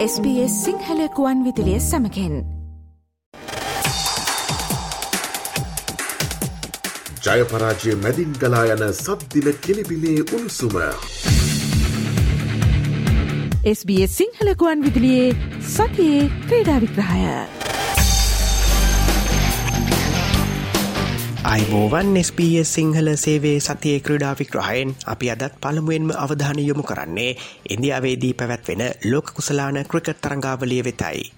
SBS සිංහලකුවන් විදිලිය සමකෙන් ජයපරාජය මැදින් ගලා යන සද්දින කෙලිබිලේ උණුසුම. SBS සිංහලකුවන් විදිලියේ සතියේ ක්‍රීඩා අයිබෝවන් ස්පස් සිංහල සේවේ සතිය ක්‍රඩා වික්‍රහයෙන් අපි අදත් පළමුුවෙන්ම අවධාන යොමු කරන්නේ ඉන්දියාවේදී පැවැත්වෙන ලෝක කුසලාන ක්‍රිකට් තරංගාවලිය වෙතයි.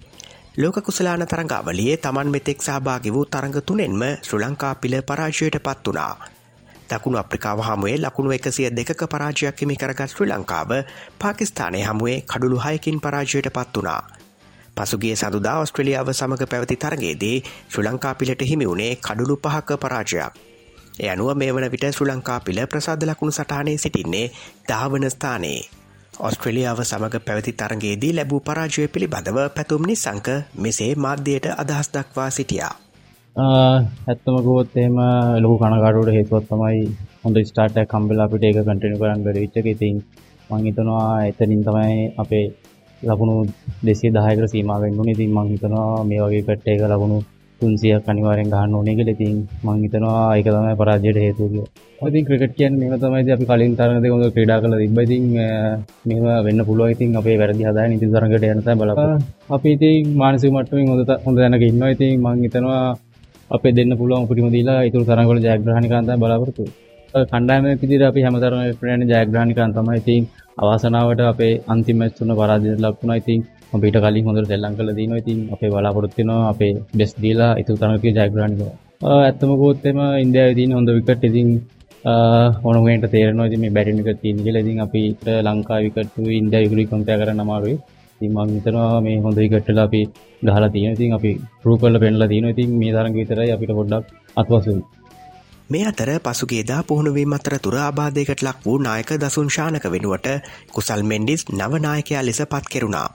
ලෝක කුසලාන තරංගාවලියේ තමන් මෙතෙක් සහභාගි වූ තරඟ තුනෙන්ම ශ්‍ර ලංකා පිළ පරාජයට පත් වනා. දකුණු අප්‍රිකාව හමුවේ ලකුණු එකසිය දෙක පරාජයක් හිමි කරගත් ශ්‍රී ලංකාව පාකිස්ානය හමුවේ කඩුළු හයකින් පරාජයට පත් වනා. පසුගේ සඳුදා ඔස්ට්‍රලියාව සමඟ පැවති තරගේදී ශ්‍ර ලංකා පිලට හිමි වුණේ කඩුළු පහක පරාජයක්. එය අනුව මේ වන විට ශ්‍ර ලංකා පිළ ප්‍රසාද ලකුණු සටහනේ සිටින්නේ දාවන ස්ථානයේ. ඔස්ට්‍රලියාව සමඟ පැවති තරගේදී ලැබූ පරාජය පිළිබඳව පැතුම් නිසංක මෙසේ මාධ්‍යයට අදහස් දක්වා සිටියා. ඇත්තම ගොත් එහෙම ලොකු කනගාටුවට හේතුවත් තමයි හොඳ ස්ටාර්ට් කම්බෙලා අපිට ඒක කන්ටිනියු කරන්න බැරි වෙච්ච එක. ඉතින් මම හිතනවා එතනින් තමයි අපේ ලකුණු දෙසේ දායකට සීමාවෙන් වුණේ ඉතින් මං හිතනවා මේ වගේ පැට් එක ලකුණු 300ක් අනිවාර්යෙන් ගහන්න ඕනේ කියලා ඉතින් මං හිතනවා ඒක තමයි පරාජයට හේතුව කියලා. ඉතින් ක්‍රිකට් කියන්නේ මේව තමයි අපි කලින් තරඟ දෙක හොඳ ක්‍රීඩා කරලා තිබ්බා. ඉතින් මේව වෙන්න පුළුවන්. ඉතින් අපේ වැරදි හදාගෙන ඉතින් තරඟට යන තමයි බලාපොරොත්තු. අපි ඉතින් මානසික මට්ටමින් හොඳ හොඳ දැනක ඉන්නවා. ඉතින් මං හිතනවා අපේ දෙන්න පුළුවන් උපරිම දීලා ඊටු තරඟවල ජයග්‍රහණය කරන්න තමයි බලාපොරොත්තු වෙන්නේ. කණ්ඩායමක් විදිහට අපි හැමතරම ප්‍රයෝජන ජයග්‍රහණය කරන්න තමයි ඉතින් අවාසනාවට අපේ අන්තිම මැච් තුන පරාජයට ලක් වුණා. ඉතින් අපි ඊට කලින් හොඳට සෙල්ලම් කරලා දිනවා. ඉතින් අපේ බලාපොරොත්තු වෙනවා අපේ බෙස්ට් දීලා ඉතුරු තරඟකේ ජයග්‍රහණය කරනවා. ඇත්තම කිව්වොත් එම ඉන්දියාවේ තියෙන හොඳ විකට් ඉතින් ඕන වෙනට තේරෙනවා ඉතින් මේ බැටින් එක තියෙන කියලා. ඉතින් අපිට ලංකාවේ විකට් ඉන්දියාවේ විකට් කම්පෙයාර් කරන්න අමාරුයි. ඉතින් මම හිතනවා මේ හොඳ විකට් වල අපි ගහලා තියෙනවා. ඉතින් අපි ප්‍රූව් කරලා පෙන්නලා තියෙනවා. ඉතින් මේ තරඟ විතරයි අපිට පොඩ්ඩක් අත්වසුයි. මේ අතර පසුගේදා පුහුණුවීම අතරතුර ආබාධයකට ලක් වූ නායක දසුන් ශානක වෙනුවට කුසල් මෙන්ඩිස් නවනායකයා ලෙස පත් කෙරුණා.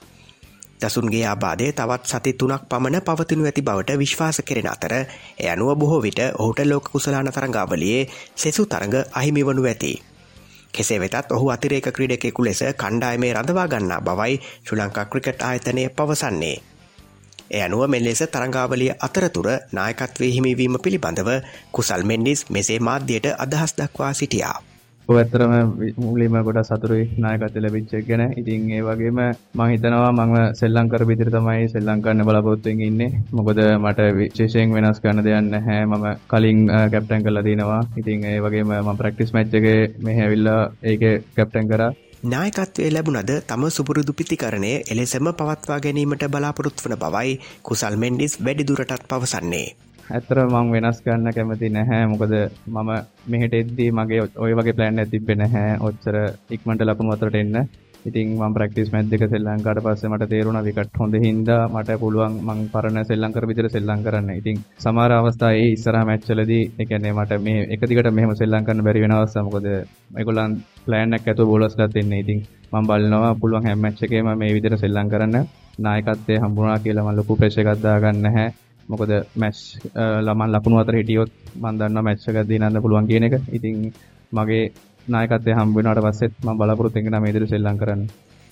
දසුන්ගේ ආබාධය තවත් සති තුනක් පමණ පවතිනු ඇති බවට විශ්වාස කෙරෙන අතර එය අනුව බොහෝ විට ඔහුට ලෝක කුසලාන තරංගාවලියේ සෙසු තරඟ අහිමි වනු ඇති. කෙසේ වෙතත් ඔහු අතිරේක ක්‍රීඩකෙකු ලෙස කණ්ඩායමේ රඳවා ගන්නා බවයි ශ්‍රී ලංකා ක්‍රිකට් ආයතනය පවසන්නේ. එය අනුව මෙලෙස තරංගාවලිය අතරතුර නායකත්වය හිමිවීම පිළිබඳව කුසල් මෙන්ඩිස් මෙසේ මාධ්‍යයට අදහස් දක්වා සිටියා. ඇත්තරම මුලිම ගොඩ සතුරුයි නායකත්වය ලැබිච්ච ගැන ඉතින් ඒ වගේම මම හිතනවා මම සෙල්ලම් කර විදිහට තමයි සෙල්ලම් කරන්න බලාපොරොත්තු ඉන්නේ. මොකද මට විශේෂයෙන් වෙනස් කරන්න දෙයක් නැහැ. මම කලින් කැප්ටන් කරලා තිනවා. ඉතින් ඒ වගේම මම ප්‍රැක්ටිස් මැච් එකේ මෙහෙ ඇවිල්ලා ඒකේ කැප්ටන් කරා. නායකත්වය ලැබුණද තම සුපුරුදු පිතිකරණය එලෙසම පවත්වා ගැනීමට බලාපොරොත්තු වන බවයි කුසල් මෙන්ඩිස් වැඩිදුරටත් පවසන්නේ. ඇතර මං වෙනස් කරන්න කැමති නැහැ. මොකද මම මෙහට එද්දී මගේ ඔය වගේ ප්ලෑන් ඇතිබෙ නැහැ. ඔච්චර ඉක්මට ලකුණු අතරට එන්න. ඉතින් මම ප්‍රැක්ටිස් මැච් දෙක සෙල්ලම් කරලා පස්සේ මට තේරුණා විකට් හොඳ හින්දා මට පුළුවන් මං පරණ සෙල්ලම් කර විදිහට සෙල්ලම් කරන්න. ඉතින් සමහර අවස්ථා ඒ ඉස්සරහා මැච් වලදී ඒ කියන්නේ මට මේ එක දිගට මෙහෙම සෙල්ලම් කරන්න බැරි වෙන අවස්ථා මොකද මේගොල්ලන් ප්ලෑන් එකක් ඇතුව බෝලර්ස්ලාත් එන්නේ. ඉතින් මම බලනවා පුළුවන් හැම මැච් එකේම මේ විදිහට සෙල්ලම් කරන්න නායකත්වයේ හම්බුණා කියලා මම ලොකු ප්‍රෙෂර් එකක් දාගන්න නැහැ. මොකද මැච් ළමන් ලකුණු අතර හිටියොත් මම දන්නවා මැච් එකක් දිනන්න පුළුවන් කියන එක. ඉතින් මගේ නායකත්වය හම්බ වෙනාට පස්සෙත් මම බලාපොරොත්තු වෙන මේ විදිහට සෙල්ලම් කරන්න.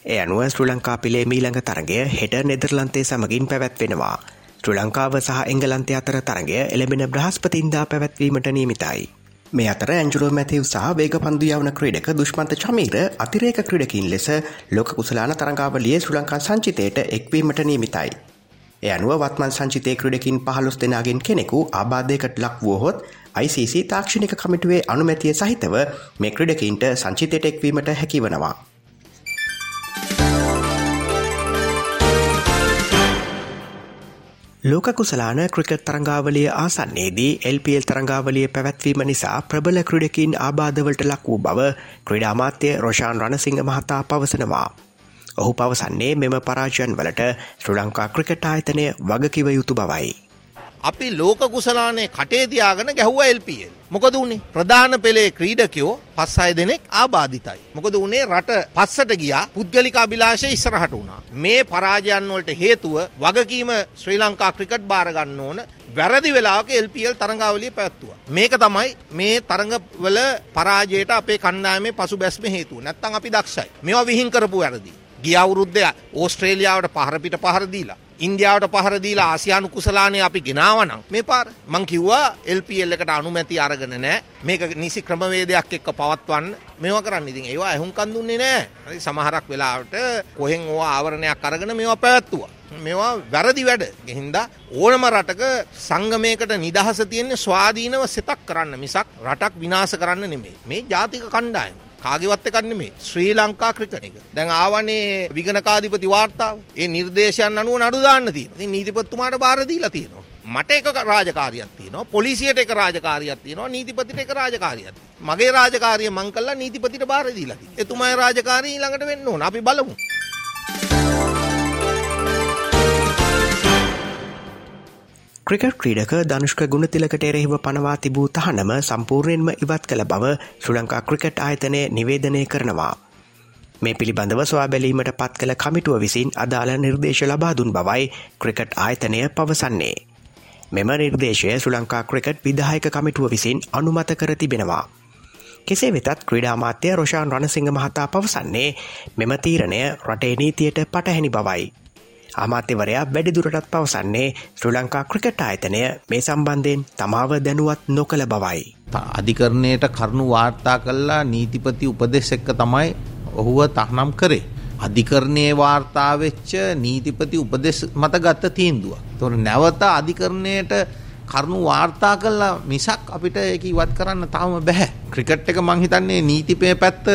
ඒ අනුව ශ්‍රී ලංකා පිලේ මීළඟ තරගය හෙට නෙදර්ලන්තේ සමගින් පැවැත්වෙනවා. ශ්‍රී ලංකාව සහ එංගලන්තය අතර තරගය එළඹෙන බ්‍රහස්පතින්දා පැවැත්වීමට නියමිතයි. මේ අතර ඇන්ජුරෝ මැතිව් සහ වේග පන්දු යවන ක්‍රීඩක දුෂ්මන්ත චමීර අතිරේක ක්‍රඩකින් ලෙස ලෝක කුසලාන තරංගාවලිය ශ්‍රී ලංකා සංචිතයට එක්වීමට නියමිතයි. එය අනුව වත්මන් සංචිතය ක්‍රඩකින් පහලොස් දෙනාගෙන් කෙනෙකු ආබාධයකට ලක් වුවහොත් ICC තාක්ෂණික කමිටුවේ අනුමැතිය සහිතව මේ ක්‍රඩකින්ට සංචිතයට එක්වීමට හැකිවනවා. ලෝක කුසලාන ක්‍රිකට් තරංගාවලිය ආසන්නේදී LPL තරංගාවලිය පැවැත්වීම නිසා ප්‍රබල ක්‍රඩකින් ආබාධවලට ලක් වූ බව ක්‍රඩාමාත්‍ය රෝෂාන් රණසිංහ මහතා පවසනවා. ඔහු පවසන්නේ මෙම පරාජයන් වලට ශ්‍ර ලංකා ක්‍රිකට් ආයතනය වගකිව යුතු බවයි. අපි ලෝක කුසලානේ කටේ තියාගෙන ගැහුවා LPL. මොකද උනේ ප්‍රධාන පෙළේ ක්‍රීඩකයෝ පස් හය දෙනෙක් ආබාධිතයි. මොකද උනේ රට පස්සට ගියා පුද්ගලික අභිලාෂය ඉස්සරහට වුණා. මේ පරාජයන් වලට හේතුව වගකීම ශ්‍රී ලංකා ක්‍රිකට් බාර ගන්න ඕන වැරදි වෙලාවක LPL තරඟාවලිය පැවැත්තුවා. මේක තමයි මේ තරඟවල පරාජයට අපේ කණ්ඩායමේ පසුබැස්ම හේතුව. නැත්තම් අපි දක්ෂයි. මේවා විහිං කරපු වැරදි. ගිය අවුරුද්දේ ඕස්ට්‍රේලියාවට පහරපිට පහර දීලා ඉන්දියාවට පහර දීලා ආසියානු කුසලානේ අපි ගෙනාවනම් මේ පාර. මං කිව්වා LPL එකට අනුමැති අරගෙන නැහැ මේක නිසි ක්‍රමවේදයක් එක්ක පවත්වන්න. මේවා කරන්න. ඉතින් ඒවා ඇහුම්කන් දුන්නේ නැහැ සමහරක් වෙලාවට කොහෙන් ඕවා ආවරණයක් අරගෙන මේවා පැවැත්තුවා. මේවා වැරදි වැඩ. හින්දා ඕනම රටක සංගමයකට නිදහස තියෙන්නේ ස්වාධීනව සිතක් කරන්න මිසක් රටක් විනාශ කරන්න නෙමෙයි. මේ ජාතික කණ්ඩායම. කාගෙවත් එකක් නෙමේ ශ්‍රී ලංකා ක්‍රිකට් එක. දැන් ආවනේ විගණකාධිපති වාර්තාව. ඒ නිර්දේශයන් අනුව නඩු දාන්න තියෙනවා. ඉතින් නීතිපතිතුමාට බාර දීලා තියෙනවා. මට එක රාජකාරියක් තියෙනවා පොලිසියට එක රාජකාරියක් තියෙනවා නීතිපතිට එක රාජකාරියක් මගේ රාජකාරිය මං කළා නීතිපතිට බාර දීලා තියෙනවා. එතුමාගේ රාජකාරිය ඊළඟට වෙන්න ඕන. අපි බලමු. ක්‍රිකට් ක්‍රීඩක ධනුෂ්ක ගුණතිලකට එරෙහිව පනවා තිබූ තහනම සම්පූර්ණයෙන්ම ඉවත් කළ බව ශ්‍ර ලංකා ක්‍රිකට් ආයතනය නිවේදනය කරනවා. මේ පිළිබඳව සොයා බැලීමට පත් කළ කමිටුව විසින් අදාළ නිර්දේශ ලබාදුන් බවයි ක්‍රිකට් ආයතනය පවසන්නේ. මෙම නිර්දේශය ශ්‍ර ලංකා ක්‍රිකට් විදායක කමිටුව විසින් අනුමත කර තිබෙනවා. කෙසේ වෙතත් ක්‍රීඩාමාත්‍ය රොෂාන් රණසිංහ මහතා පවසන්නේ මෙම තීරණය රටේ නීතියට පටහැනි බවයි. අමාත්‍යවරයා වැඩිදුරටත් පවසන්නේ ශ්‍ර ලංකා ක්‍රිකට් ආයතනය මේ සම්බන්ධයෙන් තමාව දැනුවත් නොකළ බවයි. අධිකරණයට කරුණු වාර්තා කල්ලා නීතිපති උපදෙස් එක්ක තමයි ඔහුව තහනම් කරේ. අධිකරණයේ වාර්තාවෙච්ච නීතිපති උපදෙස් මත ගත්ත තීන්දුව. තොර නැවත අධිකරණයට කරුණු වාර්තා කල්ලා මිසක් අපිට ඒක ඉවත් කරන්න තාම බැහැ. ක්‍රිකට් එක මංහිතන්නේ නීතිපය පැත්ත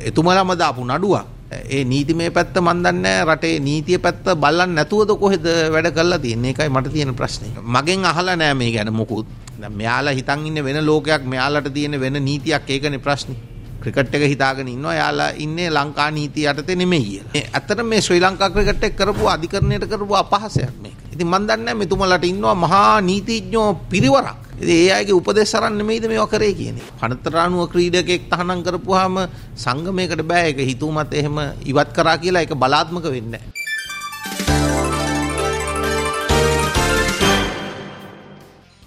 එතුමලම දාපු නඩුවක්. ඒ නීතිමය පැත්ත මන් දන්නේ රටේ නීතිය පැත්ත බලන්න නැතුවද කොහෙද වැඩ කරලා තියෙන්නේ ඒකයි මට තියෙන ප්‍රශ්නේ. මගෙන් අහලා නෑ මේ ගැන මොකුත්. දැන් මෙයාලා හිතන් ඉන්නේ වෙන ලෝකයක් මෙයාලට තියෙන වෙන නීතියක් ඒකනේ ප්‍රශ්නේ. ක්‍රිකට් එක හිතාගෙන ඉන්නවා යාලා ඉන්නේ ලංකා නීතිය යටතේ නෙමෙයි කියලා. ඇත්තට මේ ශ්‍රී ලංකා ක්‍රිකට් එක කරපු අධිකරණයට කරපු අපහාසයක් මේක. ඉතින් මන් දන්නේ මෙතුමලට ඉන්නවා මහා නීතිඥයෝ පිරිවරක්. ඉතින් ඒ අයගේ උපදෙස් අරන් නෙමෙයිද මේවා කරේ කියන්නේ. පනතරාණුව ක්‍රීඩකෙක් තහනම් කරපුවාම සංගමයකට බෑ ඒක හිතුවමත් එහෙම ඉවත් කරා කියලා ඒක බලාත්මක වෙන්නේ නැහැ.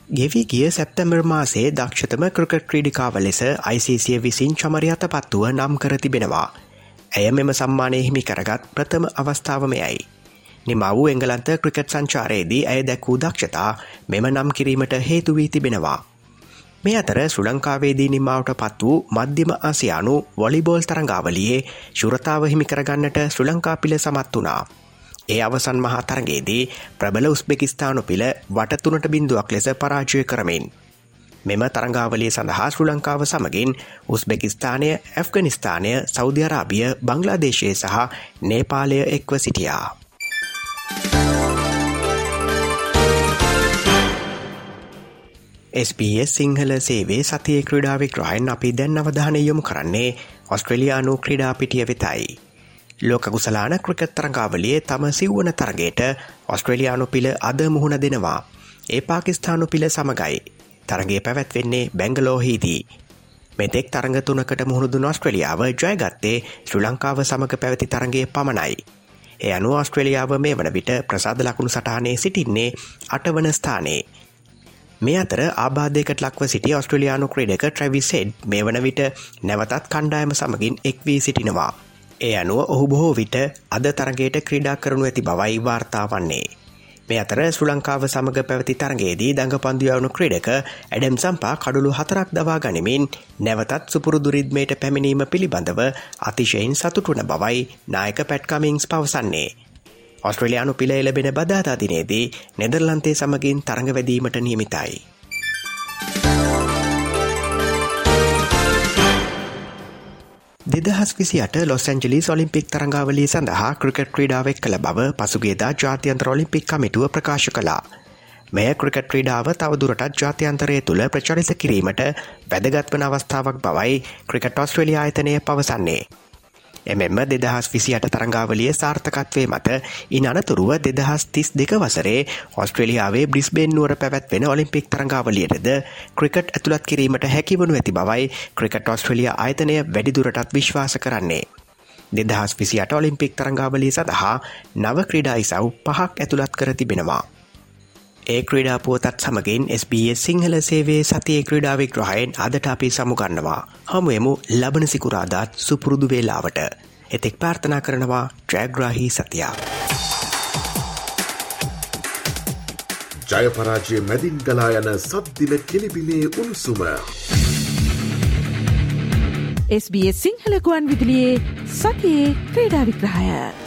ගෙවි ගිය සැප්තැම්බර් මාසේ දක්ෂතම ක්‍රිකට් ක්‍රීඩිකාව ලෙස ICCය විසින් චමරියත පත්තුව නම් කර තිබෙනවා. ඇය මෙම සම්මානය හිමි කරගත් ප්‍රථම අවස්ථාවමයයි. නිම වූ එංගලන්ත ක්‍රිකට් සංචාරයේදී ඇය දැක්වූ දක්ෂතා මෙම නම් කිරීමට හේතුවී තිබෙනවා. මේ අතර ශ්‍ර ලංකාවේදී නිමාවට පත් වූ මධ්‍යම ආසියානු වොලිබෝල් තරඟාවලියේ ශුරතාව හිමිකරගන්නට ශ්‍ර ලංකා පිළ සමත් වනා. ඒ අවසන් මහා තරගේදී ප්‍රබල උස්බෙකිස්ථානු පිළ වටතුනට බිඳුවක් ලෙස පරාජය කරමින්. මෙම තරංගාවලිය සඳහා ශ්‍ර ලංකාව සමගින් උස්බෙකිස්ථානය ඇෆ්ගනිස්ථානය සෞධ්‍යරාබිය බංගලාදේශය සහ නේපාලය එක්ව සිටියා. SBS සිංහල සේවේ සතිය ක්‍රඩා විග්‍රහයෙන් අපි දැන් අවධානය යොමු කරන්නේ ඔස්ට්‍රලියයානු ක්‍රඩා පිටිය වෙතයි. ලෝක කුසලාන ක්‍රිකත් තරඟාවලියේ තම සිව්වන තරගේට ඔස්ට්‍රලියයානු පිළ අද මුහුණ දෙනවා. ඒ පාකිස්ථානු පිළ සමගයි. තරගේ පැවැත්වෙන්නේ බැංගලෝහිදී. මෙතෙක් තරඟ තුනකට මුහුණුදු නොස්ට්‍රලියාව ජයගත්තේ ශ්‍ර ලංකාව සමඟ පැවති තරගේ පමණයි. එය අනු ඔස්ට්‍රලියාව මේ වන විට ප්‍රසාද ලකුණු සටහනේ සිටින්නේ අටවන ස්ථානයේ. මේ අතර ආබාධයකට ලක්ව සිටි ඔස්ට්‍රලයානු ක්‍රඩක ට්‍රවිසෙඩ් මේ වන විට නැවතත් කණ්ඩායම සමගින් එක් වී සිටිනවා. ඒ අනුව ඔහු බොහෝ විට අද තරගේට ක්‍රඩා කරනු ඇති බවයි වාර්තා වන්නේ. මේ අතර ශ්‍ර ලංකාව සමඟ පැවති තරගේදී දඟ පන්දියවුණු ක්‍රඩක ඇඩම් සම්පා කඩුළු හතරක් දවා ගනිමින් නැවතත් සුපුරුදුරිද්මයට පැමිණීම පිළිබඳව අතිශයෙන් සතුටුන බවයි නායක පැට්කමින්ස් පවසන්නේ. ඔස්ට්‍රලයානු පිළ එලබෙන බදාතා දිනේදී නෙදර්ලන්තේ සමගින් තරඟවැදීමට නියමිතයි. දෙදහස් විසියට ලොස් ඇන්ජලි ඔලිම්පික් තරංගාවලී සඳහා ක්‍රිකට් ක්‍රීඩාවක් කළ බව පසුගේදා ජාතියන්ත්‍ර ඔලිම්පික් කමිටුව ප්‍රකාශ කලා. මෙය ක්‍රිකට් ක්‍රීඩාව තවදුරටත් ජාත්‍යන්තරය තුළ ප්‍රචරිත කිරීමට වැදගත්වන අවස්ථාවක් බවයි ක්‍රිකට් ඔස්ට්‍රලිය ආයතනය පවසන්නේ. එමෙන්ම දෙදහස් විසියට තරංගාවලිය සාර්ථකත්වය මත ඉන් අනතුරුව දෙදහස් තිස් දෙක වසරේ ඔස්ට්‍රලියාවේ බ්‍රිස්බේන් නුවර පැවැත්වෙන ඔලිම්පික් තරංගාවලියටද ක්‍රිකට් ඇතුළත් කිරීමට හැකිවනු ඇති බවයි ක්‍රිකට් ඔස්ට්‍රලිය ආයතනය වැඩිදුරටත් විශ්වාස කරන්නේ. දෙදහස් විසියට ඔලිම්පික් තරංගාවලී සඳහා නව ක්‍රඩායිසව් පහක් ඇතුළත් කර තිබෙනවා. ඒ ක්‍රඩා පුවතත් සමගින් SBS සිංහල සේවේ සතිය ක්‍රඩාවිග්‍රහයෙන් අදට අපි සමුගන්නවා. හමුවමු ලබන සිකුරාදාත් සුපුරුදු වේලාවට. එතෙක් ප්‍රාර්ථනා කරනවා ජයග්‍රාහි සතියා. ජයපරාජය මැදින් ගලා යන සද්දිල කෙලිබිලේ උණුසුම. SBS සිංහලකුවන් විදිලියේ සතියේ ක්‍රීඩා විග්‍රහය.